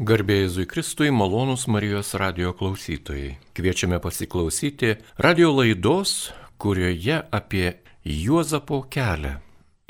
Garbėjai Zui Kristui, malonus Marijos radio klausytojai. Kviečiame pasiklausyti radio laidos, kurioje apie Juozapo kelią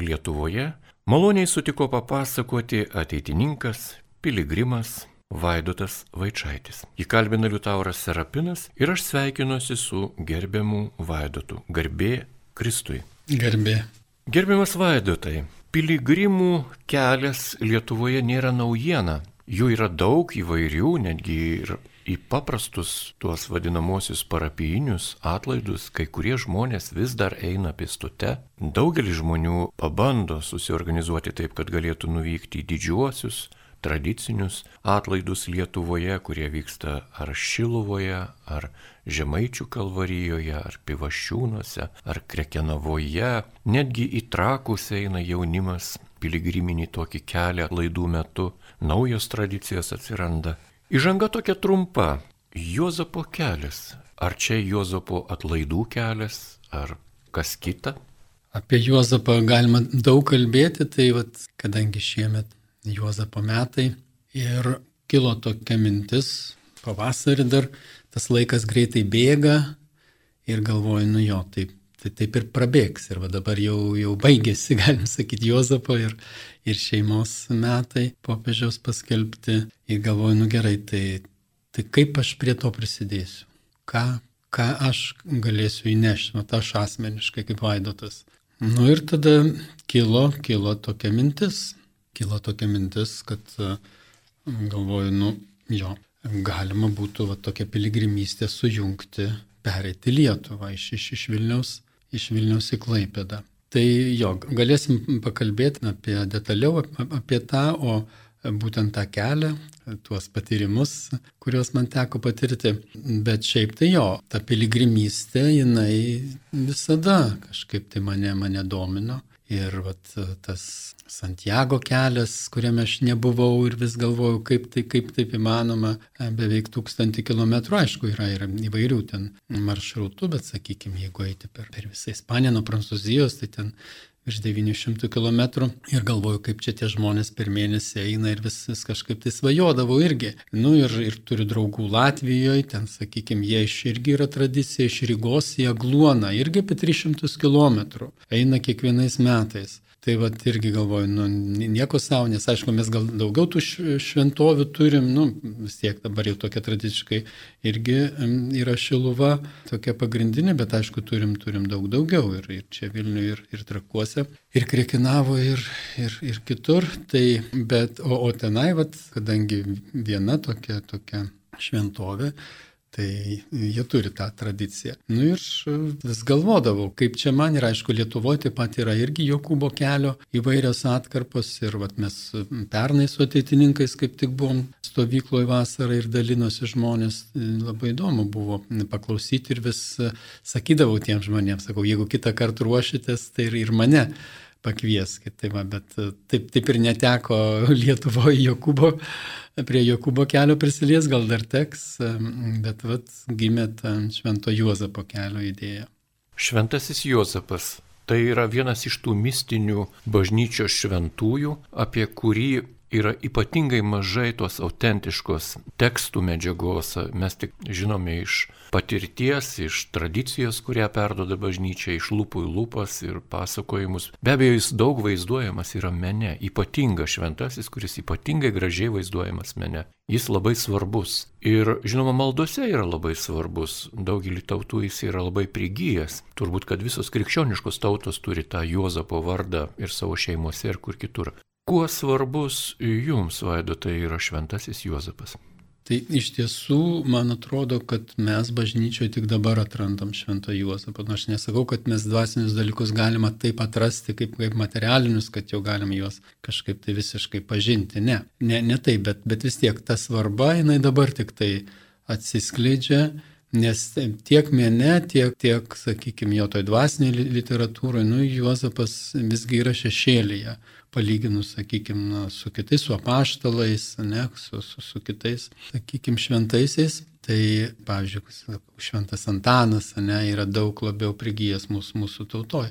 Lietuvoje maloniai sutiko papasakoti ateitininkas, piligrimas Vaidotas Vaičaitis. Įkalbina Liutauras Serapinas ir aš sveikinuosi su gerbiamu Vaidotu. Garbė Kristui. Garbė. Gerbiamas Vaidotai, piligrimų kelias Lietuvoje nėra naujiena. Jų yra daug įvairių, netgi ir į paprastus tuos vadinamosius parapijinius atlaidus, kai kurie žmonės vis dar eina pėstute. Daugelis žmonių pabando susiorganizuoti taip, kad galėtų nuvykti į didžiuosius tradicinius atlaidus Lietuvoje, kurie vyksta ar Šiluvoje, ar Žemaičių kalvarijoje, ar Pivašiūnuose, ar Krekenavoje. Netgi į trakus eina jaunimas piligriminį tokį kelią laidų metu, naujos tradicijos atsiranda. Įžanga tokia trumpa. Jozapo kelias. Ar čia Jozapo atlaidų kelias, ar kas kita? Apie Juozapą galima daug kalbėti, tai vat, kadangi šiemet Juozapo metai ir kilo tokia mintis, pavasarį dar tas laikas greitai bėga ir galvoju, nu jo, taip tai taip ir prabėgs. Ir va dabar jau, jau baigėsi, galim sakyti, Jozapo ir, ir šeimos metai popiežiaus paskelbti. Ir galvoju, nu gerai, tai, tai kaip aš prie to prisidėsiu? Ką, ką aš galėsiu įnešti, nu, aš asmeniškai kaip vaidotas. Nu ir tada kilo, kilo tokia mintis. Kilo tokia mintis, kad galvoju, nu jo, galima būtų va, tokią piligrimystę sujungti, pereiti Lietuvą iš, iš, iš Vilniaus iš Vilniaus į Klaipėdą. Tai jo, galėsim pakalbėti apie detaliau apie tą, o būtent tą kelią, tuos patyrimus, kuriuos man teko patirti. Bet šiaip tai jo, ta piligrimystė, jinai visada kažkaip tai mane, mane domino. Ir vat, tas Santiago kelias, kuriame aš nebuvau ir vis galvojau, kaip, tai, kaip taip įmanoma, e, beveik tūkstantį kilometrų, aišku, yra, yra įvairių ten maršrutų, bet sakykime, jeigu eiti per, per visą Ispaniją nuo Prancūzijos, tai ten virš 900 km ir galvoju, kaip čia tie žmonės per mėnesį eina ir vis, vis kažkaip tai svajodavau irgi. Nu ir, ir turiu draugų Latvijoje, ten, sakykime, jie iš irgi yra tradicija, iš Rygos į Agluoną, irgi apie 300 km eina kiekvienais metais. Tai vad irgi galvoju, nu, nieko savo, nes aišku, mes gal daugiau tų šventovių turim, nu, vis tiek dabar jau tokia tradiciškai irgi yra šiluva, tokia pagrindinė, bet aišku, turim, turim daug daugiau ir, ir čia Vilniuje, ir, ir Trakuose, ir Krekinavo, ir, ir, ir kitur. Tai, bet, o, o tenai, vad, kadangi viena tokia, tokia šventovė, Tai jie turi tą tradiciją. Nu ir vis galvodavau, kaip čia man ir aišku, Lietuvoje taip pat yra irgi Jokūbo kelio įvairios atkarpos ir vat, mes pernai su ateitininkais kaip tik buvom stovykloje vasarą ir dalinosi žmonės, labai įdomu buvo paklausyti ir vis sakydavau tiems žmonėms, sakau, jeigu kitą kartą ruošitės, tai ir, ir mane pakvieskit. Tai va, bet taip, taip ir neteko Lietuvoje Jokūbo prie Jokūbo kelio prisilies, gal dar teks, bet vat, gimė ta Švento Juozapo kelio idėja. Šventasis Juozapas tai yra vienas iš tų mistinių bažnyčios šventųjų, apie kurį yra ypatingai mažai tos autentiškos tekstų medžiagos. Mes tik žinome iš patirties, iš tradicijos, kurią perdoda bažnyčia, iš lūpų į lūpas ir pasakojimus. Be abejo, jis daug vaizduojamas yra mene, ypatingas šventasis, kuris ypatingai gražiai vaizduojamas mene. Jis labai svarbus. Ir žinoma, maldose yra labai svarbus. Daugelį tautų jis yra labai prigijęs. Turbūt, kad visos krikščioniškos tautos turi tą Juozapo vardą ir savo šeimose ir kur kitur. Kuo svarbus jums, Vaidotai, yra šventasis Juozapas? Tai iš tiesų, man atrodo, kad mes bažnyčioje tik dabar atrandam šventą Juozapą. Nu, aš nesakau, kad mes dvasinius dalykus galima taip atrasti, kaip, kaip materialinius, kad jau galim juos kažkaip tai visiškai pažinti. Ne, ne, ne taip, bet, bet vis tiek ta svarba, jinai dabar tik tai atsiskleidžia Nes tiek mene, tiek, tiek sakykime, jo toj dvasiniai literatūroje, nu, Juozapas visgi yra šešėlyje palyginus, sakykime, su kitais, su apaštalais, ne, su, su, su kitais, sakykime, šventaisiais. Tai, pavyzdžiui, šventas Antanas ne, yra daug labiau prigijęs mūsų, mūsų tautoje,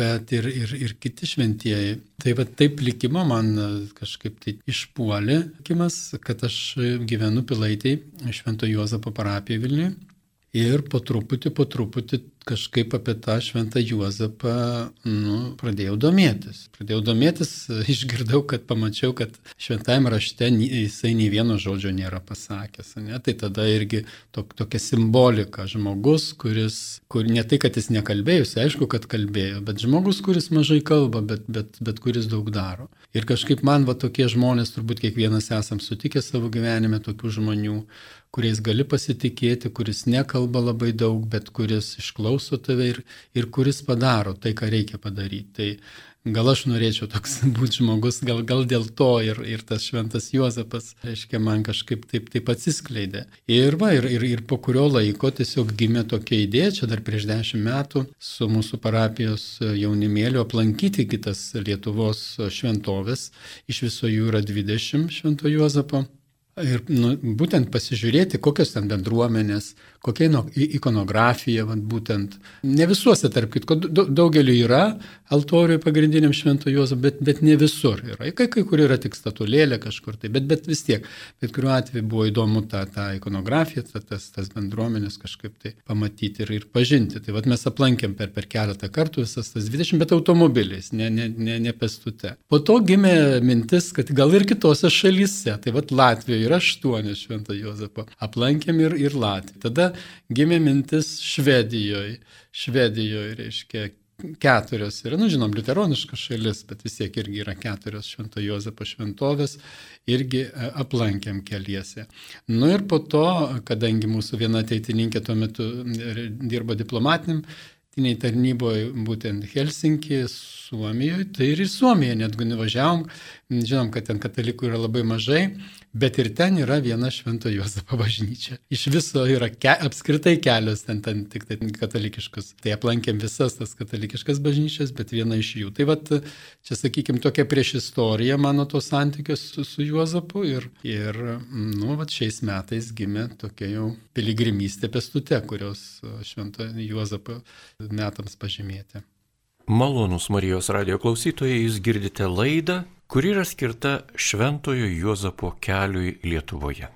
bet ir, ir, ir kiti šventieji. Tai va taip likimo man kažkaip tai išpuolė, kimas, kad aš gyvenu Pilaitai, Švento Juozapo parapijoje Vilniuje. Ir po truputį, po truputį kažkaip apie tą šventą Juozapą nu, pradėjau domėtis. Pradėjau domėtis, išgirdau, kad pamačiau, kad šventajame rašte jisai nei vieno žodžio nėra pasakęs. Ne? Tai tada irgi tok, tokia simbolika žmogus, kuris, kur ne tai, kad jis nekalbėjus, aišku, kad kalbėjo, bet žmogus, kuris mažai kalba, bet, bet, bet kuris daug daro. Ir kažkaip man va tokie žmonės, turbūt kiekvienas esam sutikę savo gyvenime tokių žmonių, kuriais gali pasitikėti, kuris nekalba labai daug, bet kuris išklauso tave ir, ir kuris padaro tai, ką reikia padaryti. Tai gal aš norėčiau toks būti žmogus, gal, gal dėl to ir, ir tas šventas Juozapas, reiškia, man kažkaip taip, taip atsiskleidė. Ir va, ir, ir, ir po kurio laiko tiesiog gimė tokia idėja, čia dar prieš dešimt metų, su mūsų parapijos jaunimėliu aplankyti kitas Lietuvos šventovės, iš viso jų yra 20 švento Juozapo. Ir nu, būtent pasižiūrėti, kokios ten bendruomenės, kokia ikonografija, vat, būtent. Ne visuose, tarp kitko, daugeliu yra altoriui pagrindiniam švento Juozo, bet, bet ne visur yra. Kai, kai kur yra tik statulėlė kažkur tai, bet, bet vis tiek. Bet kuriuo atveju buvo įdomu tą, tą ikonografiją, tą, tas, tas bendruomenės kažkaip tai pamatyti ir, ir pažinti. Tai vat mes aplankėm per, per keletą kartų visas tas 20, bet automobiliais, ne, ne, ne, ne pestute. Po to gimė mintis, kad gal ir kitose šalyse, tai vat Latvijoje yra aštuoni šventą Juozapą. Aplankėm ir, ir Latviją. Tada gimė mintis Švedijoje. Švedijoje, reiškia, keturios yra, nu žinom, liuteroniška šalis, bet vis tiek irgi yra keturios Švento Jozapo šventovės, irgi e, aplankėm keliese. Nu ir po to, kadangi mūsų viena ateitininkė tuo metu dirbo diplomatiniam, tarnyboje būtent Helsinkį, Suomijoje, tai ir į Suomiją netgi nuvažiavom, žinom, kad ten katalikų yra labai mažai, Bet ir ten yra viena Švento Juozapo bažnyčia. Iš viso yra ke, apskritai kelios ten, ten tik tai katalikiškus. Tai aplankėm visas tas katalikiškas bažnyčias, bet viena iš jų. Tai vat, čia, sakykime, tokia prieš istoriją mano tos santykios su, su Juozapu ir, ir nu, vat, šiais metais gimė tokia jau piligrimystė pestute, kurios Švento Juozapo metams pažymėti. Malonus Marijos radio klausytojai, jūs girdite laidą kuri yra skirta Šventojo Juozapo keliui Lietuvoje.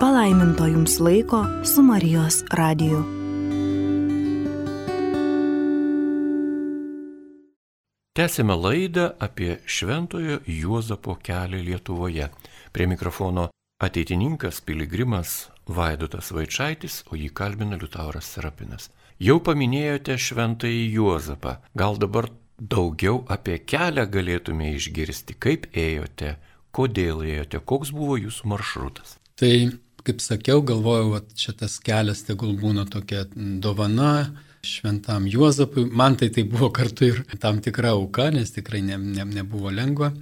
Palaiminto jums laiko su Marijos radiju. Tęsime laidą apie Šventojo Juozapo kelią Lietuvoje. Prie mikrofono ateitininkas piligrimas Vaidotas Vaičaitis, o jį kalbina Liutauras Serapinas. Jau paminėjote Šventąjį Juozapą. Gal dabar daugiau apie kelią galėtume išgirsti, kaip ėjote, kodėl ėjote, koks buvo jūsų maršrutas. Tai, kaip sakiau, galvojau, kad šitas kelias tegul būna tokia dovana šventam Juozapui. Man tai tai buvo kartu ir tam tikra auka, nes tikrai ne, ne, nebuvo lengva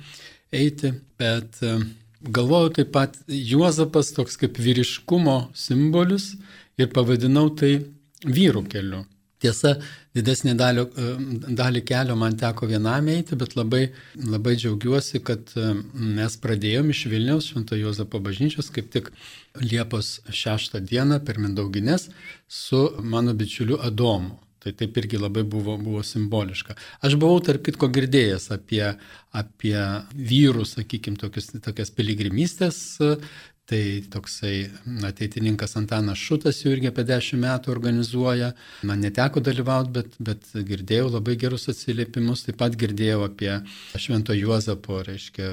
eiti, bet e, galvojau taip pat Juozapas toks kaip vyriškumo simbolis ir pavadinau tai vyrų keliu. Tiesa, didesnį dalį, e, dalį kelio man teko vienam eiti, bet labai, labai džiaugiuosi, kad e, mes pradėjome iš Vilniaus Švento Jozapo bažnyčios kaip tik Liepos 6 dieną per Mindaugines su mano bičiuliu Adomu. Tai taip irgi labai buvo, buvo simboliška. Aš buvau tarp kitko girdėjęs apie, apie vyrų, sakykime, tokias piligrimystės Tai toksai ateitininkas Antanas Šutas jau irgi apie dešimt metų organizuoja. Man neteko dalyvauti, bet, bet girdėjau labai gerus atsiliepimus. Taip pat girdėjau apie Švento Juozapo, reiškia,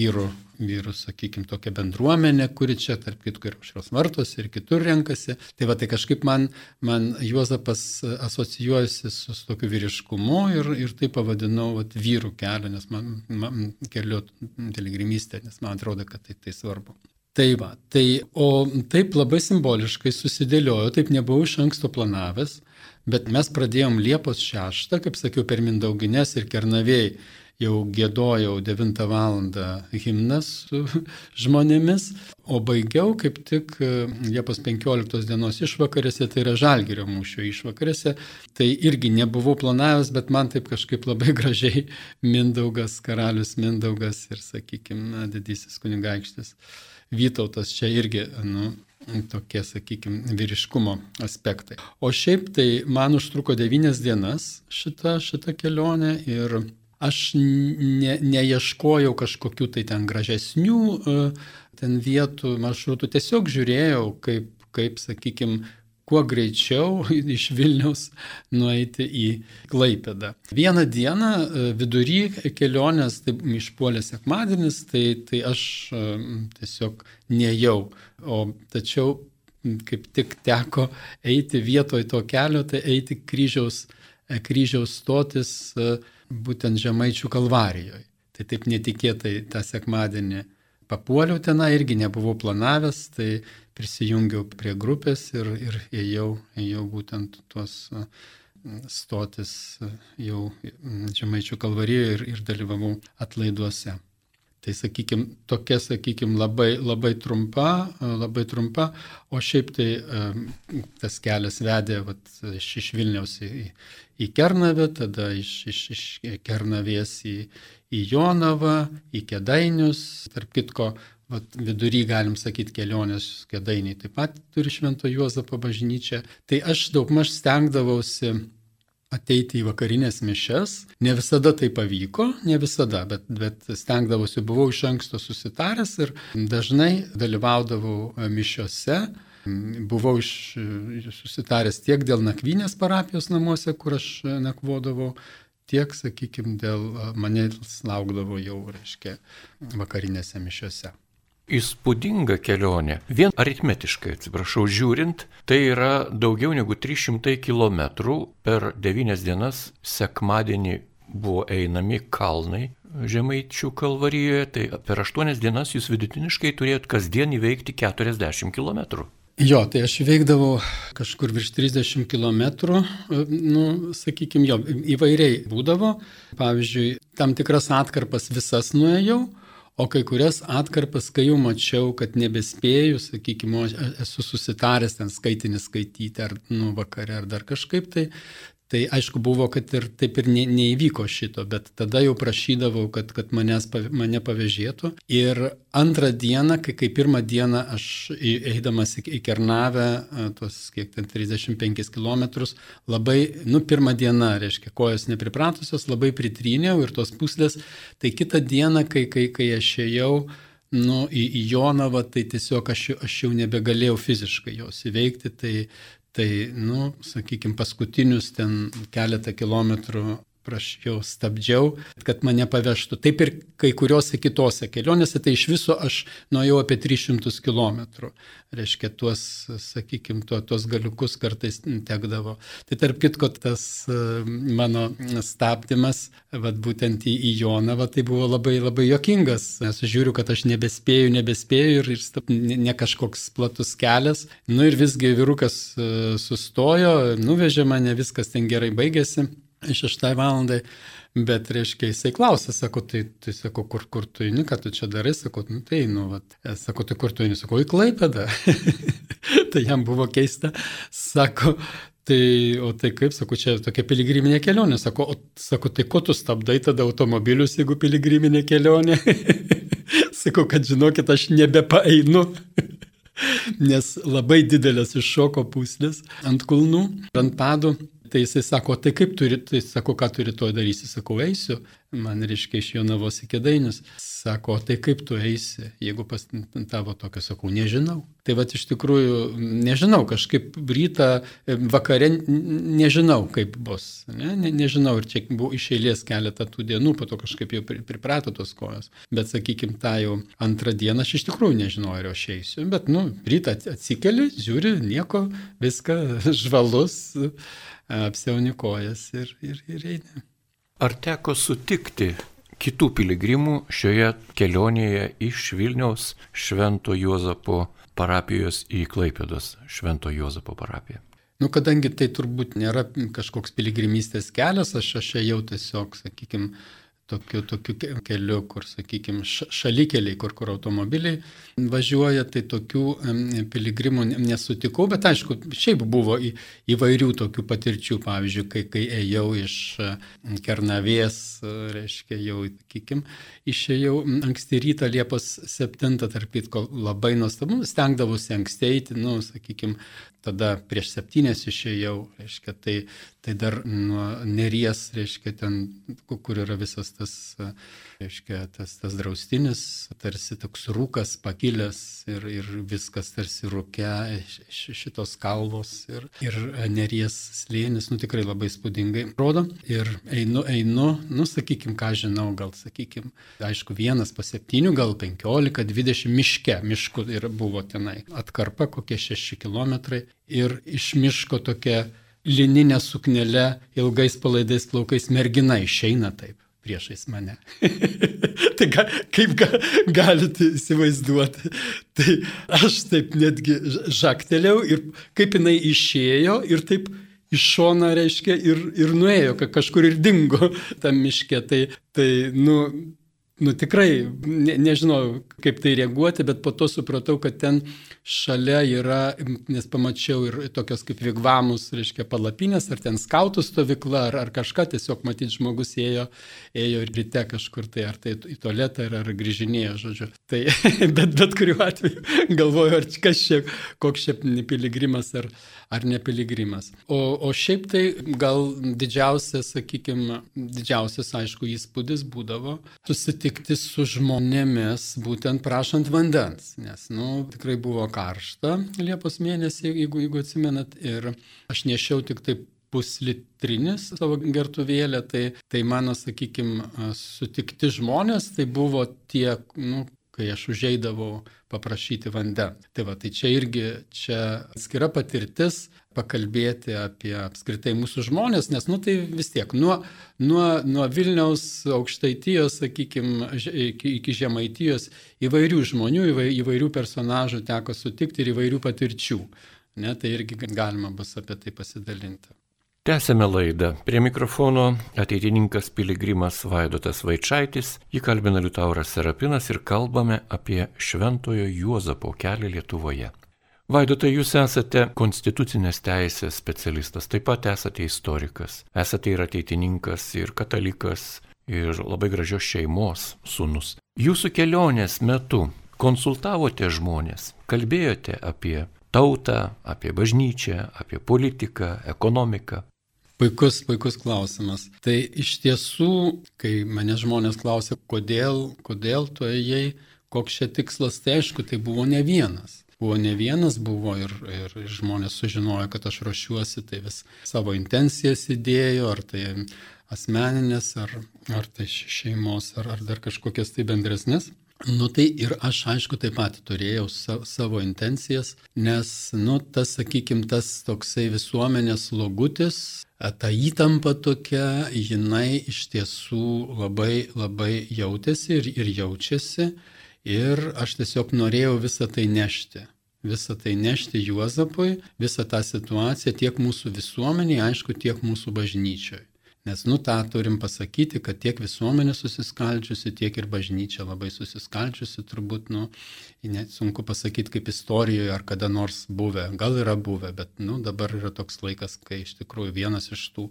vyrų, vyrų sakykime, tokią bendruomenę, kuri čia, tarp kitų, ir šios vartos ir kitur renkasi. Tai va, tai kažkaip man, man Juozapas asocijuojasi su, su tokiu vyriškumu ir, ir tai pavadinau vat, vyrų kelią, nes man, man keliu piligrimystę, nes man atrodo, kad tai, tai svarbu. Tai va, tai, o taip labai simboliškai susidėliojo, taip nebuvau iš anksto planavęs, bet mes pradėjom Liepos 6, kaip sakiau, per Mindaugines ir Kernavėjai jau gėdojau 9 val. himnas su žmonėmis, o baigiau kaip tik e, Liepos 15 dienos išvakarėse, tai yra Žalgirio mūšio išvakarėse. Tai irgi nebuvau planavęs, bet man taip kažkaip labai gražiai Mindaugas, karalius Mindaugas ir, sakykime, didysis kunigaikštis Vytautas čia irgi, nu, tokie, sakykime, vyriškumo aspektai. O šiaip tai man užtruko devynias dienas šita, šita kelionė ir aš ne, neieškojau kažkokių tai ten gražesnių e, ten vietų, maršrutų, tiesiog žiūrėjau, kaip, kaip sakykime, kuo greičiau iš Vilniaus nueiti į Klaipėdą. Vieną dieną e, vidury kelionės, tai išpuolė sekmadienis, tai, tai aš e, tiesiog nejau, o tačiau kaip tik teko eiti vietoj to kelio, tai eiti kryžiaus, kryžiaus stotis būtent Žemaičių kalvarijoje. Tai taip netikėtai tą sekmadienį papuoliau tenai, irgi nebuvau planavęs, tai prisijungiau prie grupės ir, ir ėjau, ėjau būtent tuos stotis jau Žemaičių kalvarijoje ir, ir dalyvavau atlaiduose. Tai sakykime, tokia, sakykime, labai, labai trumpa, labai trumpa, o šiaip tai tas kelias vedė vat, iš, iš Vilniaus į, į Kernavę, tada iš, iš, iš Kernavės į, į Jonavą, į Kedainius, tarp kitko, vat, vidury galim sakyti kelionės Kedainiai taip pat turi Švento Juozapo bažnyčią. Tai aš daugmaž stengdavausi ateiti į vakarinės mišes. Ne visada tai pavyko, ne visada, bet, bet stengdavosi, buvau iš anksto susitaręs ir dažnai dalyvaudavau mišiose. Buvau iš, susitaręs tiek dėl nakvynės parapijos namuose, kur aš nakvodavau, tiek, sakykime, dėl manęs laukdavo jau, reiškia, vakarinėse mišiose įspūdinga kelionė. Vien aritmetiškai, atsiprašau, žiūrint, tai yra daugiau negu 300 km per 9 dienas sekmadienį buvo einami kalnai Žemaičių kalvarijoje, tai per 8 dienas jūs vidutiniškai turėjot kasdien įveikti 40 km. Jo, tai aš veikdavau kažkur virš 30 km, nu, sakykime, jo, įvairiai būdavo. Pavyzdžiui, tam tikras atkarpas visas nuėjau, O kai kurias atkarpas, kai jau mačiau, kad nebespėju, sakykime, esu susitaręs ten skaitinį skaityti ar nu, vakare ar dar kažkaip, tai Tai aišku buvo, kad ir taip ir ne, neįvyko šito, bet tada jau prašydavau, kad, kad manęs, mane pavežėtų. Ir antrą dieną, kai, kai pirmą dieną aš eidamas į, į Kernavę, tuos kiek ten 35 km, labai, nu pirmą dieną, reiškia, kojas nepripratusios, labai pritryniau ir tos puslės, tai kitą dieną, kai, kai, kai aš ėjau, nu, į, į Jonavą, tai tiesiog aš, aš jau nebegalėjau fiziškai jos įveikti, tai, Tai, nu, sakykime, paskutinius ten keletą kilometrų prašiau, stabdžiau, kad mane pavežtų. Taip ir kai kuriuose kitose kelionėse, tai iš viso aš nuėjau apie 300 km. Reiškia, tuos, sakykime, tuo, tuos galiukus kartais tekdavo. Tai tarp kitko, tas e, mano stabdymas, vad būtent į, į Jonavą, tai buvo labai, labai jokingas. Nes žiūriu, kad aš nebespėju, nebespėju ir, ir stop, ne, ne kažkoks platus kelias. Nu ir visgi vyrukas e, sustojo, nuvežė mane, viskas ten gerai baigėsi šeštai valandai, bet, reiškia, jisai klausė, sako, tai, tai sako, kur, kur tu eini, ką tu čia darai, sako, nu tai, nu, vat, sako, tai kur tu eini, sako, į Klaipėdą. tai jam buvo keista, sako, Tai, o tai kaip, sako, čia tokia piligriminė kelionė, sako, o, sako, tai ko tu stabdai tada automobilius, jeigu piligriminė kelionė? sako, kad žinokit, aš nebepaeinu. Nes labai didelės iššoko puslės ant kulnų, ant padų tai jisai sako, tai kaip turi, tai sako, ką turi to darysi, sakau, eisiu, man reiškia iš jo navos iki dainius, sako, tai kaip tu eisi, jeigu pas tavo tokio, sakau, nežinau. Tai va iš tikrųjų, nežinau, kažkaip rytą, vakare, nežinau, kaip bus, ne? Ne, nežinau, ir čia buvo iš eilės keletą tų dienų, po to kažkaip jau priprato tos kojos, bet sakykime, tą jau antrą dieną aš iš tikrųjų nežinau, ar aš eisiu, bet, nu, rytą atsikeli, žiūri, nieko, viską žvalus apsiaunikojas ir, ir, ir eini. Ar teko sutikti kitų piligrimų šioje kelionėje iš Vilniaus Švento Juozapo parapijos į Klaipėdos Švento Juozapo parapiją? Nu, kadangi tai turbūt nėra kažkoks piligrimystės kelias, aš aš ėjau tiesiog, sakykime, tokiu, tokiu keliu, kur, sakykime, šalikeliai, kur, kur automobiliai važiuoja, tai tokių piligrimų nesutikau, bet aišku, šiaip buvo į, įvairių tokių patirčių, pavyzdžiui, kai, kai ėjau iš Kernavės, reiškia, jau, sakykime, išėjau anksti rytą Liepos 7, tarp kitko, labai nuostabu, stengdavausi anksti eiti, nu, sakykime, tada prieš septynės išėjau, reiškia, tai, tai dar nuo neries, reiškia, ten, kur yra visas tas, reiškia, tas, tas draustinis, tarsi toks rūkas pakilęs ir, ir viskas tarsi iš šitos kalvos ir, ir neries slėnis, nu tikrai labai spūdingai rodo. Ir einu, einu, nu sakykim, ką žinau, gal sakykim, aišku, vienas po septynių, gal penkiolika, dvidešimt miške, mišku ir buvo tenai atkarpa kokie šeši kilometrai ir iš miško tokia lininė suknelė, ilgais palaidais plaukais mergina išeina taip priešais mane. tai ga, kaip ga, galite įsivaizduoti, tai aš taip netgi žaktelėjau ir kaip jinai išėjo ir taip iš šona, reiškia, ir, ir nuėjo, kažkur ir dingo tam miške. Tai, tai nu, nu tikrai ne, nežinau, kaip tai reaguoti, bet po to supratau, kad ten šalia yra, nes pamačiau ir tokios kaip vigvamus, reiškia palapinės, ar ten skautų stovykla, ar, ar kažką, tiesiog matyti žmogus ėjo, ėjo ryte kažkur tai, ar tai į tualetą, ar, ar grįžinėjo, žodžiu. Tai, bet bet kuriuo atveju galvoju, ar kas čia, koks čia piligrimas, ar, ar ne piligrimas. O, o šiaip tai gal didžiausias, sakykime, didžiausias, aišku, įspūdis būdavo susitikti su žmonėmis, būtent prašant vandens, nes, na, nu, tikrai buvo karšta Liepos mėnesį, jeigu, jeigu atsimenat, ir aš nešiau tik taip puslitrinis savo gertuvėlę, tai, tai mano, sakykime, sutikti žmonės, tai buvo tie, nu, kai aš užeidavau paprašyti vandens. Tai va, tai čia irgi čia atskira patirtis pakalbėti apie apskritai mūsų žmonės, nes, nu tai vis tiek, nuo, nuo, nuo Vilniaus aukštaitijos, sakykime, iki, iki Žemaitijos įvairių žmonių, įvairių personažų teko sutikti ir įvairių patirčių. Ne, tai irgi galima bus apie tai pasidalinti. Tęsėme laidą. Prie mikrofono ateitininkas piligrimas Vaidotas Vaičaitis, jį kalbina Liutauras Serapinas ir kalbame apie Šventojo Juozapo kelią Lietuvoje. Vaidotai, jūs esate konstitucinės teisės specialistas, taip pat esate istorikas, esate ir ateitininkas, ir katalikas, ir labai gražios šeimos sunus. Jūsų kelionės metu konsultavote žmonės, kalbėjote apie tautą, apie bažnyčią, apie politiką, ekonomiką. Puikus, puikus klausimas. Tai iš tiesų, kai mane žmonės klausia, kodėl, kodėl tu ėjai, koks čia tikslas, tai aišku, tai buvo ne vienas. Buvo ne vienas, buvo ir, ir žmonės sužinojo, kad aš ruošiuosi, tai vis savo intencijas įdėjo, ar tai asmeninės, ar, ar tai šeimos, ar, ar dar kažkokias tai bendresnės. Nu tai ir aš aišku taip pat turėjau savo intencijas, nes, nu, tas, sakykime, tas toksai visuomenės logutis, ta įtampa tokia, jinai iš tiesų labai, labai jautėsi ir, ir jaučiasi. Ir aš tiesiog norėjau visą tai nešti. Visą tai nešti Juozapui, visą tą situaciją tiek mūsų visuomeniai, aišku, tiek mūsų bažnyčiai. Nes, nu, tą turim pasakyti, kad tiek visuomenė susiskaldžiusi, tiek ir bažnyčia labai susiskaldžiusi, turbūt, nu, net sunku pasakyti kaip istorijoje ar kada nors buvę. Gal yra buvę, bet, nu, dabar yra toks laikas, kai iš tikrųjų vienas iš tų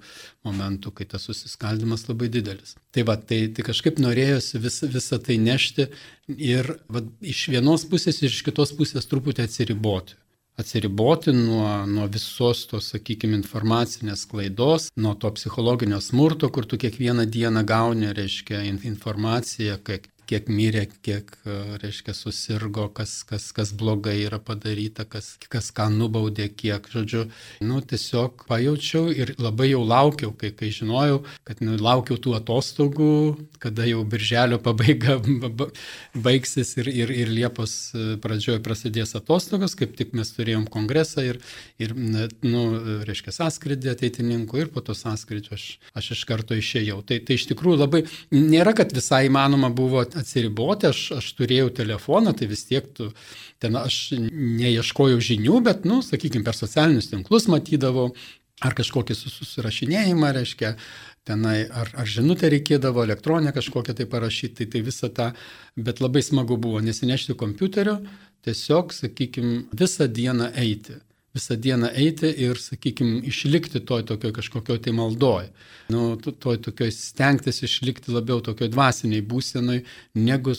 momentų, kai tas susiskaldimas labai didelis. Tai va, tai, tai kažkaip norėjosi vis, visą tai nešti ir va, iš vienos pusės ir iš kitos pusės truputį atsiriboti atsiriboti nuo, nuo visos tos, sakykime, informacinės klaidos, nuo to psichologinio smurto, kur tu kiekvieną dieną gauni, reiškia, informaciją, kiek, kiek mirė, kiek, e, reiškia, susirgo, kas, kas, kas blogai yra padaryta, kas, kas ką nubaudė, kiek, žodžiu, nu, tiesiog pajaučiau ir labai jau laukiau, kai, kai žinojau, kad nu, laukiau tų atostogų, kada jau birželio pabaiga baigsis ir, ir, ir Liepos e, pradžioje prasidės atostogos, kaip tik mes turėjom kongresą ir, ir nu, reiškia, sąskridį ateitininkų ir po to sąskridžio aš, aš iš karto išėjau. Tai, tai iš tikrųjų labai nėra, kad visai įmanoma buvo atsiriboti, aš, aš turėjau telefoną, tai vis tiek tu, ten aš neieškojau žinių, bet, nu, sakykime, per socialinius tinklus matydavau, ar kažkokį susirašinėjimą, reiškia, tenai ar, ar žinutę reikėdavo, elektroninę kažkokią tai parašyti, tai, tai visą tą, bet labai smagu buvo nesinešti kompiuterio, tiesiog, sakykime, visą dieną eiti visą dieną eiti ir, sakykime, išlikti toj tokioj kažkokioj tai maldoj. Nu, toj tokioj stengtis išlikti labiau tokioj dvasiniai būsenai, negu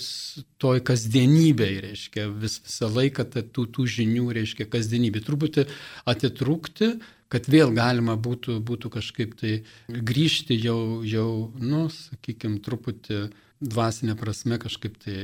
toj kasdienybei, reiškia, vis, visą laiką tų, tų žinių, reiškia, kasdienybė. Truputį atitrūkti, kad vėl galima būtų, būtų kažkaip tai grįžti jau, jau nu, sakykime, truputį dvasinė prasme kažkaip tai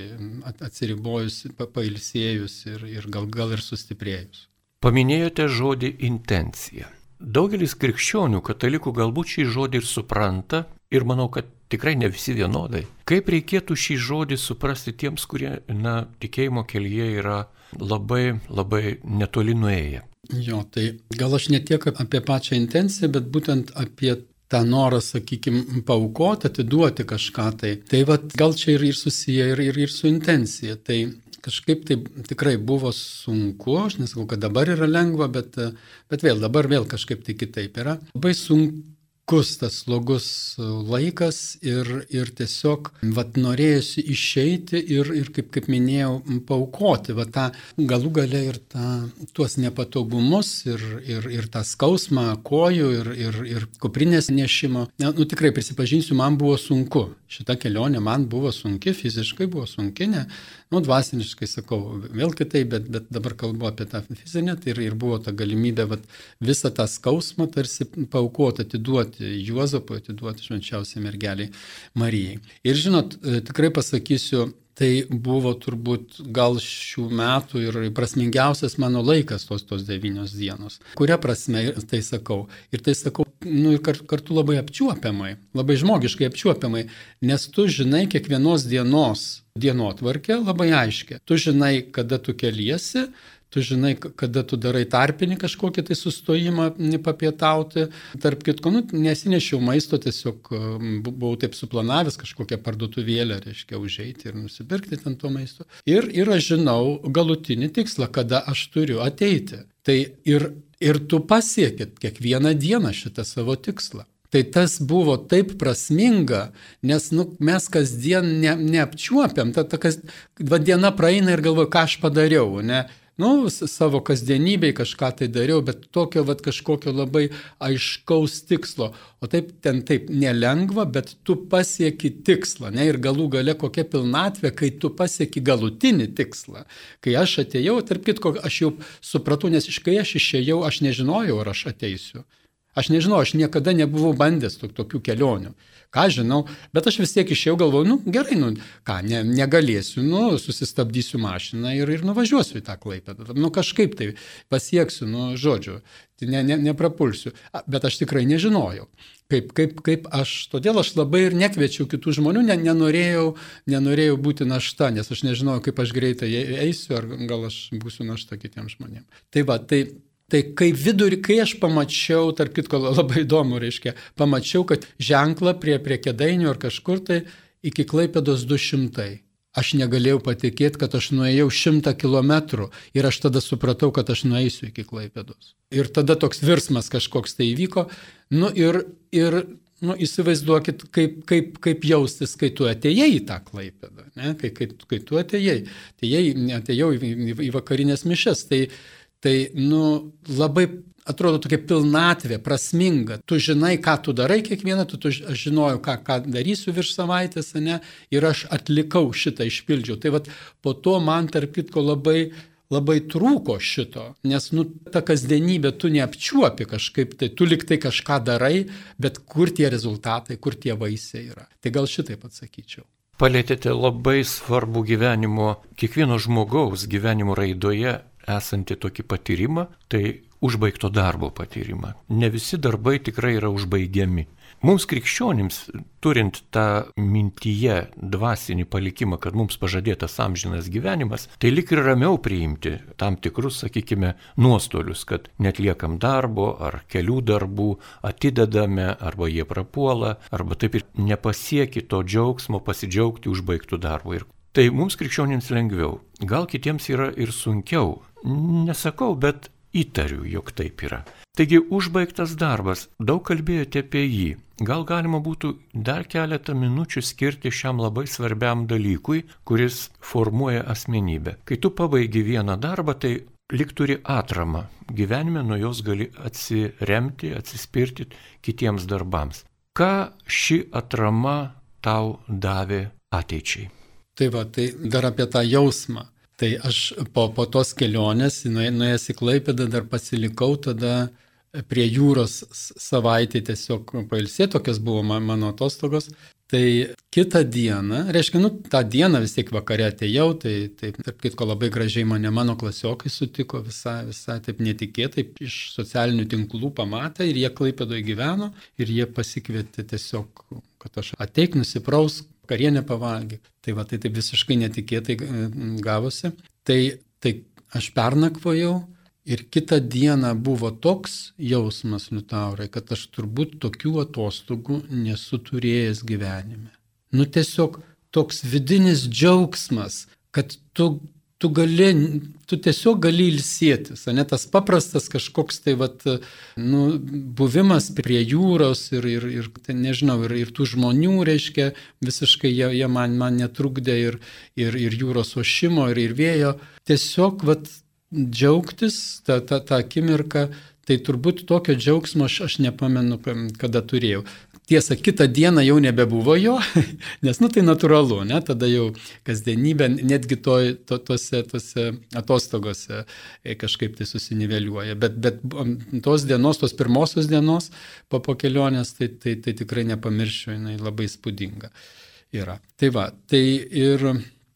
atsiribojus, pailsėjus ir, ir gal, gal ir sustiprėjus. Paminėjote žodį intencija. Daugelis krikščionių, katalikų galbūt šį žodį ir supranta ir manau, kad tikrai ne visi vienodai. Kaip reikėtų šį žodį suprasti tiems, kurie, na, tikėjimo kelyje yra labai, labai netoli nuėję? Jo, tai gal aš ne tiek apie pačią intenciją, bet būtent apie tą norą, sakykime, paukoti, atiduoti kažką tai. Tai vad gal čia ir, ir susiję ir, ir, ir su intencija. Tai kažkaip tai tikrai buvo sunku, aš nesakau, kad dabar yra lengva, bet, bet vėl dabar vėl kažkaip tai kitaip yra. Labai sunku sunkus tas slogus laikas ir, ir tiesiog vat, norėjusi išeiti ir, ir kaip, kaip minėjau, paukoti vat, tą galų galę ir tą, tuos nepatogumus ir, ir, ir tą skausmą kojų ir, ir, ir kuprinės nešimo. Ne, nu, tikrai prisipažinsiu, man buvo sunku. Šita kelionė man buvo sunki, fiziškai buvo sunki, ne, nu, dvasiniškai sakau, vėl kitaip, bet, bet dabar kalbu apie tą fizinę, tai ir, ir buvo ta galimybė vat, visą tą skausmą tarsi paukoti, atiduoti atiduoti Juozapui, atiduoti švenčiausiai mergeliai Marijai. Ir žinot, e, tikrai pasakysiu, tai buvo turbūt gal šių metų ir prasmingiausias mano laikas tos tos devynios dienos. Kuria prasme tai sakau? Ir tai sakau, nu ir kartu labai apčiuopiamai, labai žmogiškai apčiuopiamai, nes tu žinai kiekvienos dienos dienotvarkę labai aiškiai. Tu žinai, kada tu keliesi, tu žinai, kada tu darai tarpinį kažkokį tai sustojimą papietauti. Tarp kitko, nu, nesinešiau maisto, tiesiog buvau taip suplanavęs kažkokią parduotuvėlę, reiškia, užeiti ir nusipirkti ten to maisto. Ir, ir aš žinau galutinį tikslą, kada aš turiu ateiti. Tai ir, ir tu pasiekit kiekvieną dieną šitą savo tikslą. Tai tas buvo taip prasminga, nes nu, mes kasdien ne, neapčiuopiam, ta, ta kas, va diena praeina ir galvoju, ką aš padariau, ne? Nu, savo kasdienybei kažką tai dariau, bet tokio vat, kažkokio labai aiškaus tikslo. O taip ten taip nelengva, bet tu pasieki tikslą. Ne? Ir galų gale kokia pilnatvė, kai tu pasieki galutinį tikslą. Kai aš atėjau, tarp kitko, aš jau supratau, nes iš kai aš išėjau, aš nežinojau, ar aš ateisiu. Aš nežinau, aš niekada nebuvau bandęs tokių kelionių ką žinau, bet aš vis tiek išėjau galvoju, nu gerai, nu ką, ne, negalėsiu, nu susistabdysiu mašiną ir, ir nuvažiuosiu į tą klaipėdą. Nu kažkaip tai pasieksiu, nu žodžiu, tai ne, ne, neprapulsiu. Bet aš tikrai nežinojau. Kaip, kaip, kaip aš, todėl aš labai ir nekviečiau kitų žmonių, ne, nenorėjau, nenorėjau būti našta, nes aš nežinojau, kaip aš greitai eisiu, ar gal aš būsiu našta kitiems žmonėms. Tai va, tai Tai kai vidurį, kai aš pamačiau, tarp kitko labai įdomu, reiškia, pamačiau, kad ženklą prie, prie kėdainių ar kažkur tai iki Klaipėdos 200. Aš negalėjau patikėti, kad aš nuėjau 100 km ir aš tada supratau, kad aš nueisiu iki Klaipėdos. Ir tada toks virsmas kažkoks tai įvyko. Nu ir, ir nu, įsivaizduokit, kaip, kaip, kaip jaustis, kai tu atėjai į tą Klaipėdą, ne? kai, kai, kai tu atėjai. Atėjai, atėjau į, į, į vakarinės mišes. Tai, Tai, nu, labai atrodo tokia pilnatvė, prasminga. Tu žinai, ką tu darai kiekvieną, tu, tu aš žinojau, ką, ką darysiu virš savaitės, ne, ir aš atlikau šitą, išpildžiau. Tai vad po to man, tarp kitko, labai labai trūko šito, nes, nu, ta kasdienybė tu neapčiuopi kažkaip, tai tu liktai kažką darai, bet kur tie rezultatai, kur tie vaisiai yra. Tai gal šitaip atsakyčiau. Palėtėte labai svarbų gyvenimo, kiekvieno žmogaus gyvenimo raidoje esantį tokį patyrimą, tai užbaigto darbo patyrimą. Ne visi darbai tikrai yra užbaigiami. Mums krikščionims, turint tą mintyje dvasinį palikimą, kad mums pažadėtas amžinas gyvenimas, tai lik ir ramiau priimti tam tikrus, sakykime, nuostolius, kad netliekam darbo ar kelių darbų, atidedame arba jie prapuola, arba taip ir nepasieki to džiaugsmo pasidžiaugti užbaigtų darbų. Ir tai mums krikščionims lengviau. Gal kitiems yra ir sunkiau, Nesakau, bet įtariu, jog taip yra. Taigi užbaigtas darbas, daug kalbėjote apie jį. Gal galima būtų dar keletą minučių skirti šiam labai svarbiam dalykui, kuris formuoja asmenybę. Kai tu pabaigi vieną darbą, tai lik turi atramą. Gyvenime nuo jos gali atsiremti, atsispirti kitiems darbams. Ką ši atrama tau davė ateičiai? Tai va, tai dar apie tą jausmą. Tai aš po, po tos kelionės, nuėjęs į Klaipėdą, dar pasilikau tada prie jūros savaitę tiesiog pailsėti, tokios buvo mano atostogos. Tai kitą dieną, reiškia, nu, tą dieną vis tiek vakare atėjau, tai, tai tarp kitko labai gražiai mane mano klasiokai sutiko, visai, visai taip netikėtai, iš socialinių tinklų pamatė ir jie klaipėdoje gyveno ir jie pasikvietė tiesiog, kad aš ateik, nusipraus, karienę pavalgyk. Tai va, tai taip visiškai netikėtai e, gavosi. Tai, tai aš pernakvojau Ir kitą dieną buvo toks jausmas, Liutaurai, kad aš turbūt tokių atostogų nesu turėjęs gyvenime. Nu tiesiog toks vidinis džiaugsmas, kad tu, tu, gali, tu tiesiog gali ilsėtis, ne tas paprastas kažkoks tai vat, nu, buvimas prie jūros ir, ir, ir tai, nežinau, ir, ir tų žmonių, reiškia, visiškai jie, jie man, man netrukdė ir, ir, ir jūros ošimo, ir, ir vėjo. Tiesiog vat, džiaugtis tą, tą, tą akimirką, tai turbūt tokio džiaugsmo aš, aš nepamenu, kada turėjau. Tiesa, kitą dieną jau nebebuvo jo, nes, nu, tai natūralu, ne, tada jau kasdienybė, netgi to, to, tose, tose atostogose e, kažkaip tai susiniveliuoja. Bet, bet tos dienos, tos pirmosios dienos po, po kelionės, tai, tai, tai tikrai nepamiršiu, jinai labai spūdinga yra. Tai va, tai ir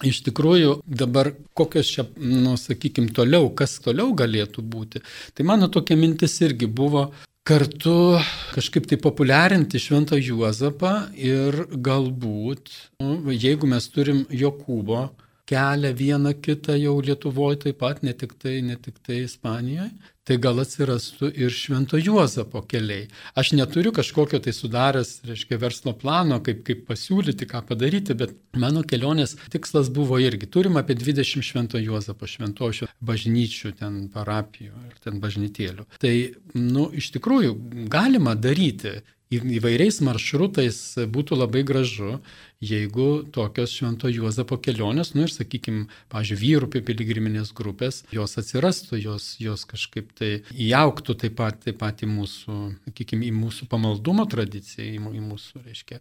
Iš tikrųjų, dabar kokios čia, nu, sakykime, toliau, kas toliau galėtų būti. Tai mano tokia mintis irgi buvo kartu kažkaip tai populiarinti Šventą Juozapą ir galbūt, nu, jeigu mes turim Jokūbo kelią vieną kitą jau Lietuvoje taip pat, ne tik tai, ne tik tai Ispanijoje, tai gal atsirastų ir Švento Juozapo keliai. Aš neturiu kažkokio tai sudaręs, reiškia, verslo plano, kaip, kaip pasiūlyti, ką padaryti, bet mano kelionės tikslas buvo irgi. Turim apie 20 Švento Juozapo šventošių bažnyčių, ten parapijų ir ten bažnytėlių. Tai, nu, iš tikrųjų, galima daryti įvairiais maršrutais būtų labai gražu, jeigu tokios Švento Juozapo kelionės, nu ir sakykime, pažiūrėjau, vyrų piligriminės grupės, jos atsirastų, jos, jos kažkaip tai įauktų taip pat, taip pat į mūsų, sakykime, į mūsų pamaldumo tradiciją, į, į mūsų, reiškia,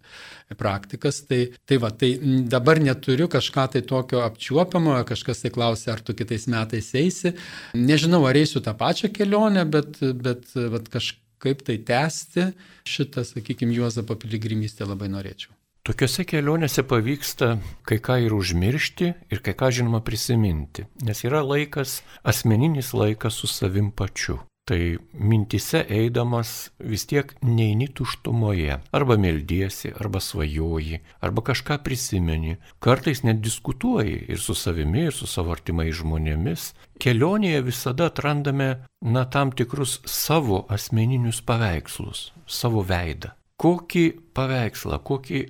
praktikas. Tai, tai va, tai dabar neturiu kažką tai tokio apčiuopiamo, kažkas tai klausia, ar tu kitais metais eisi. Nežinau, ar eisiu tą pačią kelionę, bet, bet, bet kažkaip kaip tai tęsti, šitą, sakykime, Juozapo piligrimystę labai norėčiau. Tokiuose kelionėse pavyksta kai ką ir užmiršti, ir kai ką žinoma prisiminti, nes yra laikas, asmeninis laikas su savim pačiu tai mintise eidamas vis tiek neini tuštumoje. Arba meldiesi, arba svajoji, arba kažką prisimeni. Kartais net diskutuoji ir su savimi, ir su savo artimais žmonėmis. Kelionėje visada atrandame, na, tam tikrus savo asmeninius paveikslus, savo veidą. Kokį paveikslą, kokį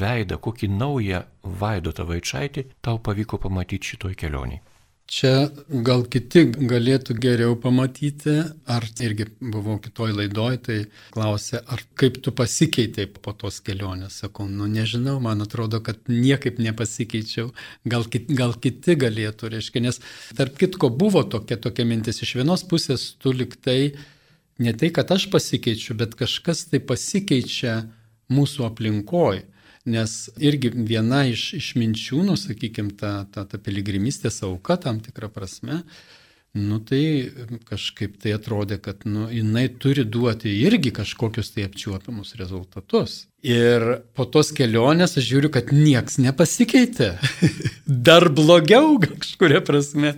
veidą, kokį naują Vaidotą Vaičiaitį tau pavyko pamatyti šitoj kelioniai? Čia gal kiti galėtų geriau pamatyti, ar irgi buvau kitoj laidoj, tai klausė, ar kaip tu pasikeitei po tos kelionės. Sakau, nu nežinau, man atrodo, kad niekaip nepasikeičiau, gal, kit, gal kiti galėtų, reiškia, nes tarp kitko buvo tokia, tokia mintis, iš vienos pusės tu liktai ne tai, kad aš pasikeičiu, bet kažkas tai pasikeičia mūsų aplinkoje. Nes irgi viena iš, iš minčių, nu, sakykime, ta, ta, ta piligrimystės auka tam tikrą prasme, nu tai kažkaip tai atrodė, kad nu, jinai turi duoti irgi kažkokius tai apčiuopiamus rezultatus. Ir po tos kelionės aš žiūriu, kad nieks nepasikeitė. Dar blogiau kažkuria prasme.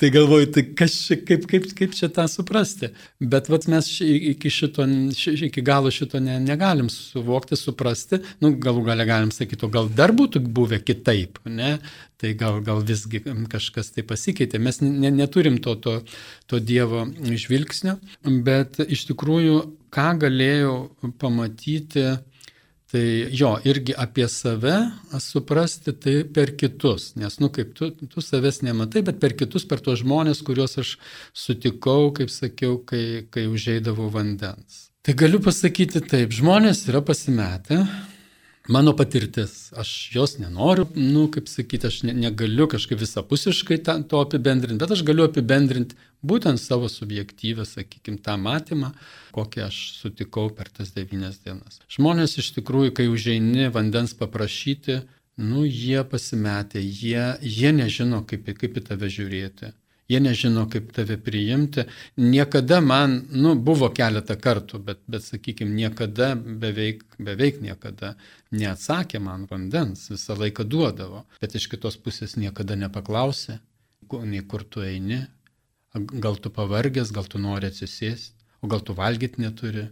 Tai galvoju, tai čia, kaip, kaip, kaip čia tą suprasti. Bet vat, mes iki, šito, iki galo šito ne, negalim suvokti, suprasti. Nu, galų galę galim sakyti, o gal dar būtų buvę kitaip, ne? Tai gal, gal visgi kažkas tai pasikeitė. Mes ne, neturim to, to, to Dievo žvilgsnio, bet iš tikrųjų, ką galėjau pamatyti, Tai jo, irgi apie save suprasti tai per kitus, nes, nu, kaip tu, tu savęs nematai, bet per kitus, per tuos žmonės, kuriuos aš sutikau, kaip sakiau, kai, kai užeidavau vandens. Tai galiu pasakyti taip, žmonės yra pasimetę, mano patirtis, aš jos nenoriu, nu, kaip sakyti, aš ne, negaliu kažkaip visapusiškai ta, to apibendrinti, bet aš galiu apibendrinti būtent savo subjektyvę, sakykime, tą matymą, kokį aš sutikau per tas devynias dienas. Žmonės iš tikrųjų, kai užeini vandens paprašyti, nu, jie pasimetė, jie, jie nežino, kaip, kaip į tave žiūrėti jie nežino, kaip tave priimti. Niekada man, nu, buvo keletą kartų, bet, bet sakykime, niekada, beveik, beveik niekada neatsakė man vandens, visą laiką duodavo, bet iš kitos pusės niekada nepaklausė, nei kur tu eini, gal tu pavargęs, gal tu nori atsisėsti, o gal tu valgyti neturi,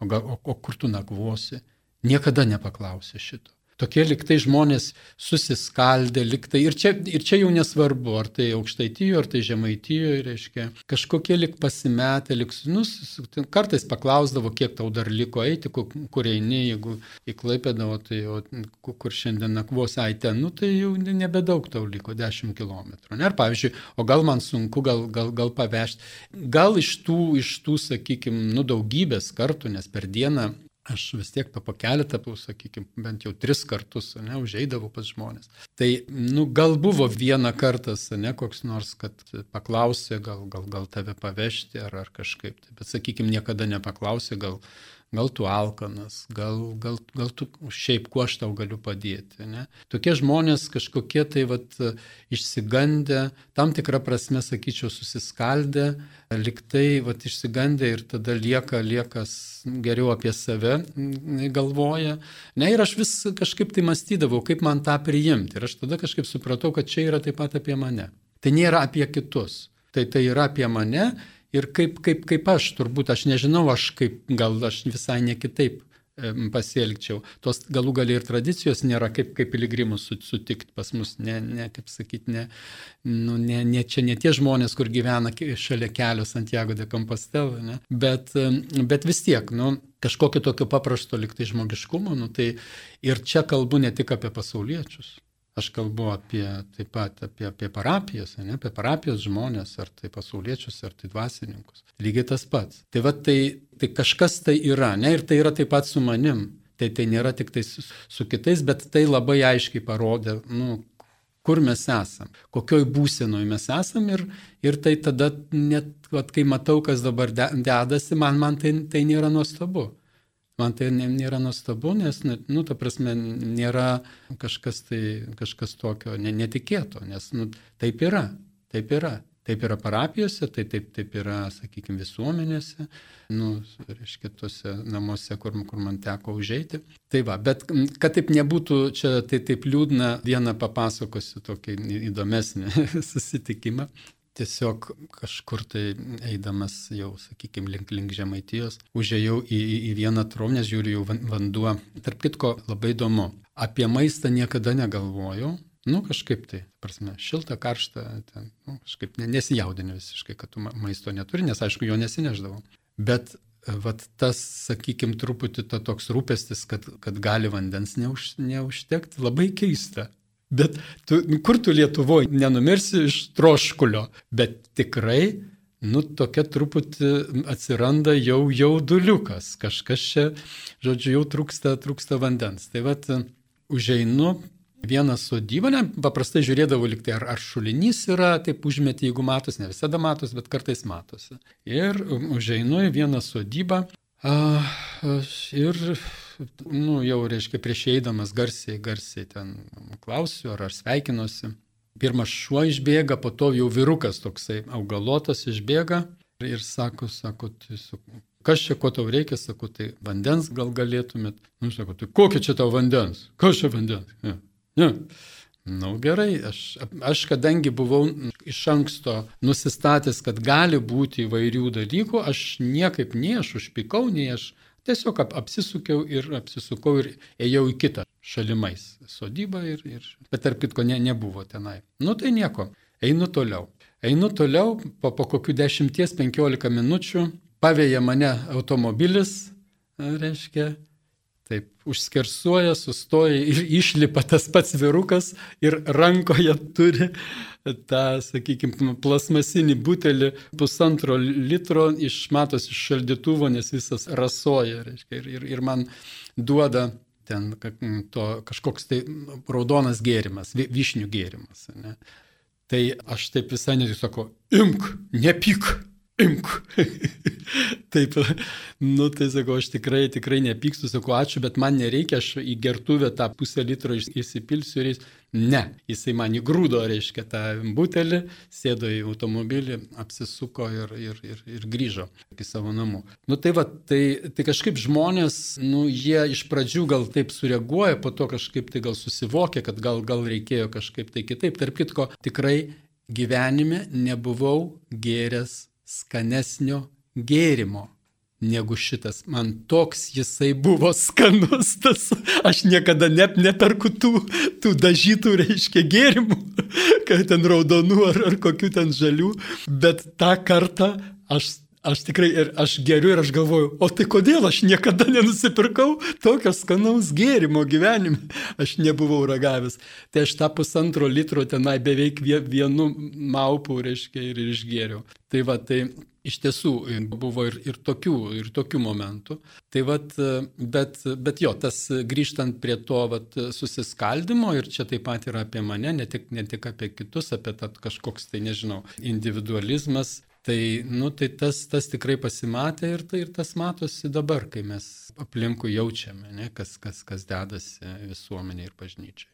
o, gal, o, o kur tu nakvosi. Niekada nepaklausė šito tokie liktai žmonės susiskaldę, liktai. Ir čia, ir čia jau nesvarbu, ar tai aukštaityjo, ar tai žemaitijo, reiškia, kažkokie lik pasimetę, lik, nu, kartais paklausdavo, kiek tau dar liko eiti, kur, kur eini, jeigu įklaipėdavo, tai o, kur šiandien nakvos eite, nu tai jau nebedaug tau liko, 10 km. Ne? Ar pavyzdžiui, o gal man sunku, gal, gal, gal pavežti. Gal iš tų, iš tų, sakykime, nu daugybės kartų, nes per dieną aš vis tiek po keletą, sakykime, bent jau tris kartus, ne, užeidavau pas žmonės. Tai, nu, gal buvo vieną kartą, ne, koks nors, kad paklausė, gal, gal, gal tave pavežti ar, ar kažkaip, bet, sakykime, niekada nepaklausė, gal, gal tu alkanas, gal, gal, gal tu šiaip kuo aš tau galiu padėti. Ne? Tokie žmonės kažkokie tai vat, išsigandę, tam tikrą prasme, sakyčiau, susiskaldę, liktai vat, išsigandę ir tada lieka, liekas geriau apie save galvoja. Ne, ir aš vis kažkaip tai mąstydavau, kaip man tą priimti. Ir aš tada kažkaip supratau, kad čia yra taip pat apie mane. Tai nėra apie kitus. Tai tai yra apie mane ir kaip, kaip, kaip aš, turbūt aš nežinau, aš kaip, gal aš visai ne kitaip pasielgčiau. Tos galų gali ir tradicijos nėra kaip, kaip piligrimus sutikti pas mus, ne, ne kaip sakyti, ne, nu, ne, ne čia ne tie žmonės, kur gyvena šalia kelio Santiago de Compostela, ne? bet, bet vis tiek, nu, kažkokio tokio paprasto liktai žmogiškumo, nu, tai ir čia kalbu ne tik apie pasauliečius. Aš kalbu apie taip pat apie, apie parapijas, ne, apie parapijos žmonės, ar tai pasauliečius, ar tai dvasininkus. Lygiai tas pats. Tai va tai, tai kažkas tai yra, ne, ir tai yra taip pat su manim. Tai tai nėra tik tai su, su kitais, bet tai labai aiškiai parodė, nu, kur mes esam, kokioj būsenoj mes esam ir, ir tai tada net, vat, kai matau, kas dabar dedasi, man, man tai, tai nėra nuostabu. Man tai nėra nuostabu, nes, nu, ta prasme, nėra kažkas, tai, kažkas tokio netikėto, nes, nu, taip yra, taip yra. Taip yra parapijose, tai taip, taip yra, sakykime, visuomenėse, nu, reiškia, tuose namuose, kur, kur man teko užeiti. Tai va, bet kad taip nebūtų čia, tai taip liūdna, vieną papasakosiu tokį įdomesnį susitikimą tiesiog kažkur tai eidamas jau, sakykime, link, link žemaitijos, užėjau į, į vieną tromnę, žiūriu jau vanduo. Tarp kitko, labai įdomu. Apie maistą niekada negalvojau. Nu, kažkaip tai, prasme, šilta, karšta, ten, nu, kažkaip nesijaudinė visiškai, kad tu maisto neturi, nes aišku, jo nesineždavau. Bet vat tas, sakykime, truputį ta toks rūpestis, kad, kad gali vandens neuž, neužtekti, labai keista. Bet tu, nu, kur tu Lietuvoje nenumirsi iš troškulio, bet tikrai, nu, tokia truputį atsiranda jau jauduliukas, kažkas čia, žodžiu, jau trūksta, trūksta vandens. Tai vad, užeinu vieną sodybą, ne, paprastai žiūrėdavau liktai, ar, ar šulinys yra, taip užmeti, jeigu matos, ne visada matos, bet kartais matosi. Ir užeinu į vieną sodybą a, ir nu, jau, reiškia, prieš eidamas garsiai, garsiai ten klausiu, ar aš sveikinuosi. Pirmas šuo išbėga, po to jau virukas toksai augalotas išbėga ir sako, sako, tai, kas čia, ko tau reikia, sako, tai vandens gal galėtumėt. Nu, sako, tai kokia čia tau vandens? Kas čia vandens? Ne. ne. Na nu, gerai, aš, aš kadangi buvau iš anksto nusistatęs, kad gali būti įvairių dalykų, aš niekaip nei aš užpikau, nei aš Tiesiog ap, apsisukiau ir apsisukau ir ėjau į kitą šalimais sodybą, ir, ir, bet tarp kitko ne, nebuvo tenai. Nu tai nieko, einu toliau. Einu toliau, po, po kokių 10-15 minučių pavėja mane automobilis, reiškia, Taip, užskersuoja, sustoja ir išlipa tas pats virukas ir rankoje turi tą, sakykime, plasmasinį butelį pusantro litro iš matos iš šaldytuvo, nes visas rasoja. Reiškia, ir, ir, ir man duoda ten to kažkoks tai raudonas gėrimas, vyšnių gėrimas. Ne? Tai aš taip visai netik sakau, imk, nepyk imk. Taip, nu tai sakau, aš tikrai, tikrai nepykstu, sakau, ačiū, bet man nereikia, aš į gertuvę tą pusę litro įsipilsiu ir jis, ne, jisai man įgrūdo, reiškia, tą butelį, sėdo į automobilį, apsisuko ir, ir, ir, ir grįžo į savo namų. Nu tai va, tai, tai kažkaip žmonės, nu jie iš pradžių gal taip sureaguoja, po to kažkaip tai gal susivokia, kad gal, gal reikėjo kažkaip tai kitaip. Tarp kitko, tikrai gyvenime nebuvau gėręs skanesnio gėrimo negu šitas. Man toks jisai buvo skanus, tas aš niekada net neperku tų, tų dažytų, reiškia, gėrimų, kad ten raudonų ar, ar kokių ten žalių, bet tą kartą aš aš tikrai ir aš geriu ir aš galvoju, o tai kodėl aš niekada nenusipirkau tokio skanaus gėrimo gyvenime, aš nebuvau ragavęs. Tai aš tą pusantro litro tenai beveik vienu maupu, reiškia, ir išgėriau. Tai va, tai iš tiesų buvo ir, ir, tokių, ir tokių momentų. Tai vat, bet, bet jo, tas grįžtant prie to vat, susiskaldimo ir čia taip pat yra apie mane, ne tik, ne tik apie kitus, apie tą kažkoks tai, nežinau, individualizmas, Tai, nu, tai tas, tas tikrai pasimatė ir, tai, ir tas matosi dabar, kai mes aplinkui jaučiame, ne, kas, kas, kas dedasi visuomenė ir bažnyčiai.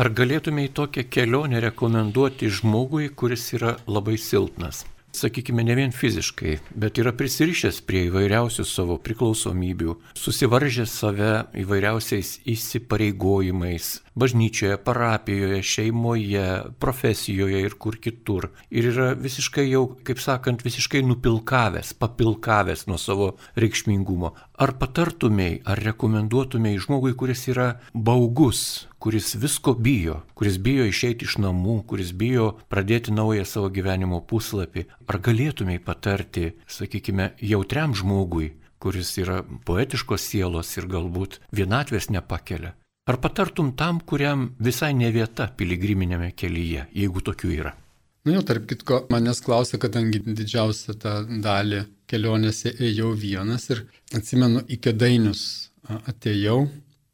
Ar galėtumėjai tokią kelionę rekomenduoti žmogui, kuris yra labai silpnas? sakykime, ne vien fiziškai, bet yra prisirišęs prie įvairiausių savo priklausomybių, susivaržęs save įvairiausiais įsipareigojimais bažnyčioje, parapijoje, šeimoje, profesijoje ir kur kitur. Ir yra visiškai jau, kaip sakant, visiškai nupilkavęs, papilkavęs nuo savo reikšmingumo. Ar patartumėj, ar rekomenduotumėj žmogui, kuris yra baugus, kuris visko bijo, kuris bijo išeiti iš namų, kuris bijo pradėti naują savo gyvenimo puslapį, ar galėtumėj patarti, sakykime, jautriam žmogui, kuris yra poetiškos sielos ir galbūt vienatvės nepakelia? Ar patartum tam, kuriam visai ne vieta piligriminėme kelyje, jeigu tokių yra? Na nu jau, tarp kitko, manęs klausė, kadangi didžiausią tą dalį kelionėse ėjau vienas ir atsimenu, į kedainius atėjau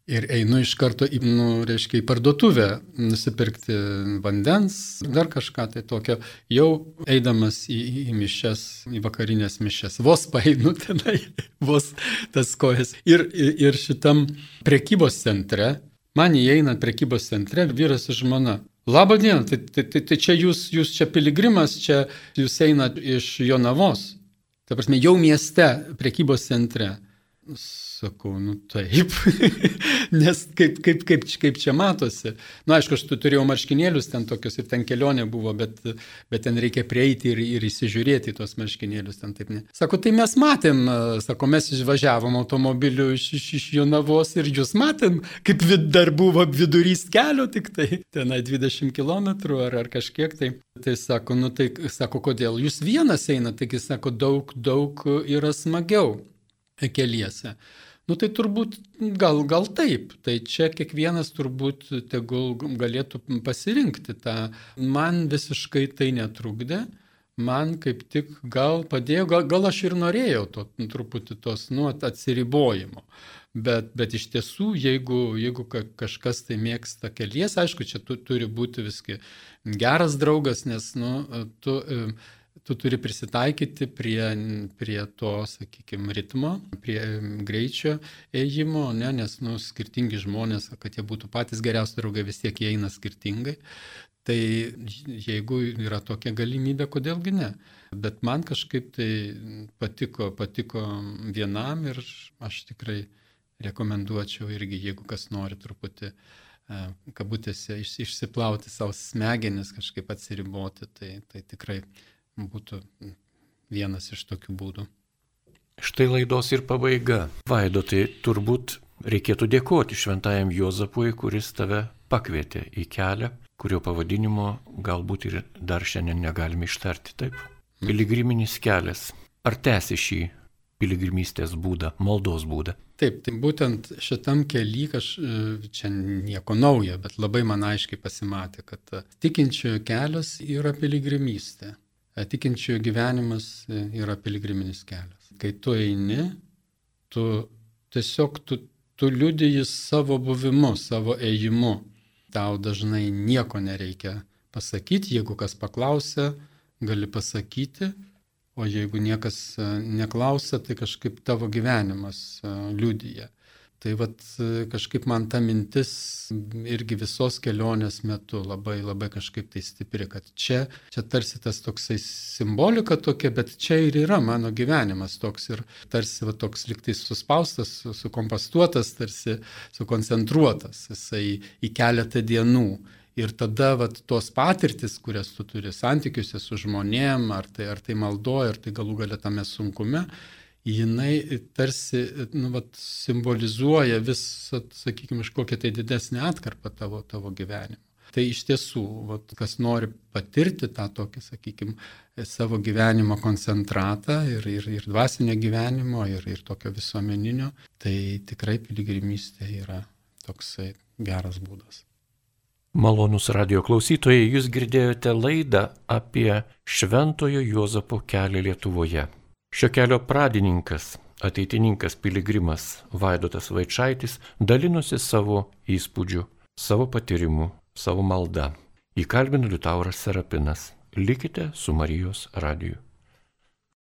Ir einu iš karto į, nu, reiškia, į parduotuvę nusipirkti vandens, dar kažką tai tokio, jau eidamas į, į mišes, į vakarinės mišes. Vos paeinu tenai, vos tas kojas. Ir, ir šitam prekybos centre, man įeinant prekybos centre, vyras ir žmona. Labą dieną, tai, tai, tai, tai čia jūs, jūs čia piligrimas, čia jūs einat iš Jonavos. Ta prasme, jau mieste, prekybos centre Sakau, nu taip, nes kaip, kaip, kaip, kaip čia matosi. Na, nu, aišku, aš tu turėjau marškinėlius ten tokius ir ten kelionė buvo, bet, bet ten reikia prieiti ir, ir įsižiūrėti į tos marškinėlius ten taip ne. Sako, tai mes matėm, sako, mes išvažiavom automobiliu iš, iš, iš Jonavos ir jūs matėm, kaip vid, dar buvo vidurys kelio tik tai, tenai 20 km ar, ar kažkiek tai. Tai sako, nu tai sako, kodėl jūs vienas einate, taigi sako, daug, daug yra smagiau keliese. Nu tai turbūt gal, gal taip, tai čia kiekvienas turbūt tegul galėtų pasirinkti tą. Man visiškai tai netrukdė, man kaip tik gal padėjo, gal, gal aš ir norėjau to truputį tos nu, atsiribojimo. Bet, bet iš tiesų, jeigu, jeigu kažkas tai mėgsta kelies, aišku, čia tu, turi būti viskai geras draugas, nes nu, tu tu turi prisitaikyti prie, prie to, sakykime, ritmo, prie greičio ėjimo, ne, nes nu, skirtingi žmonės, kad jie būtų patys geriausi draugai, vis tiek jie eina skirtingai. Tai jeigu yra tokia galimybė, kodėlgi ne. Bet man kažkaip tai patiko, patiko vienam ir aš tikrai rekomenduočiau irgi, jeigu kas nori truputį e, kabutėse išsiplauti savo smegenis, kažkaip atsiriboti, tai, tai tikrai būtų vienas iš tokių būdų. Štai laidos ir pabaiga. Vaido, tai turbūt reikėtų dėkoti šventajam Jozapui, kuris tave pakvietė į kelią, kurio pavadinimo galbūt ir dar šiandien negalime ištarti. Taip. Piligriminis kelias. Ar tęsi šį piligrimystės būdą, maldos būdą? Taip, tai būtent šitam keli kaž, čia nieko naujo, bet labai man aiškiai pasimatė, kad tikinčiojo kelias yra piligrimystė. Tikinčiojo gyvenimas yra piligriminis kelias. Kai tu eini, tu tiesiog tu, tu liudiji savo buvimu, savo ėjimu. Tau dažnai nieko nereikia pasakyti, jeigu kas paklausia, gali pasakyti, O jeigu niekas e, neklausia, tai kažkaip tavo gyvenimas e, liudyja. Tai vat kažkaip man ta mintis irgi visos kelionės metu labai labai kažkaip tai stipri, kad čia, čia tarsi tas toksai simbolika tokia, bet čia ir yra mano gyvenimas toks ir tarsi va, toks liktai suspaustas, sukompastuotas, tarsi sukoncentruotas jisai į keletą dienų. Ir tada vat, tos patirtis, kurias tu turi santykiuose su žmonėm, ar tai, ar tai maldoja, ar tai galų galia tame sunkume, jinai tarsi nu, vat, simbolizuoja vis, sakykime, iš kokią tai didesnį atkarpą tavo, tavo gyvenimo. Tai iš tiesų, vat, kas nori patirti tą tokį, sakykime, savo gyvenimo koncentratą ir, ir, ir dvasinio gyvenimo, ir, ir tokio visuomeninio, tai tikrai piligrimystė yra toksai geras būdas. Malonus radio klausytojai, jūs girdėjote laidą apie Šventojo Juozapo kelią Lietuvoje. Šio kelio pradininkas, ateitininkas piligrimas Vaidotas Vaičaitis dalinosi savo įspūdžių, savo patyrimu, savo malda. Įkalbino Liutauras Serapinas. Likite su Marijos radiju.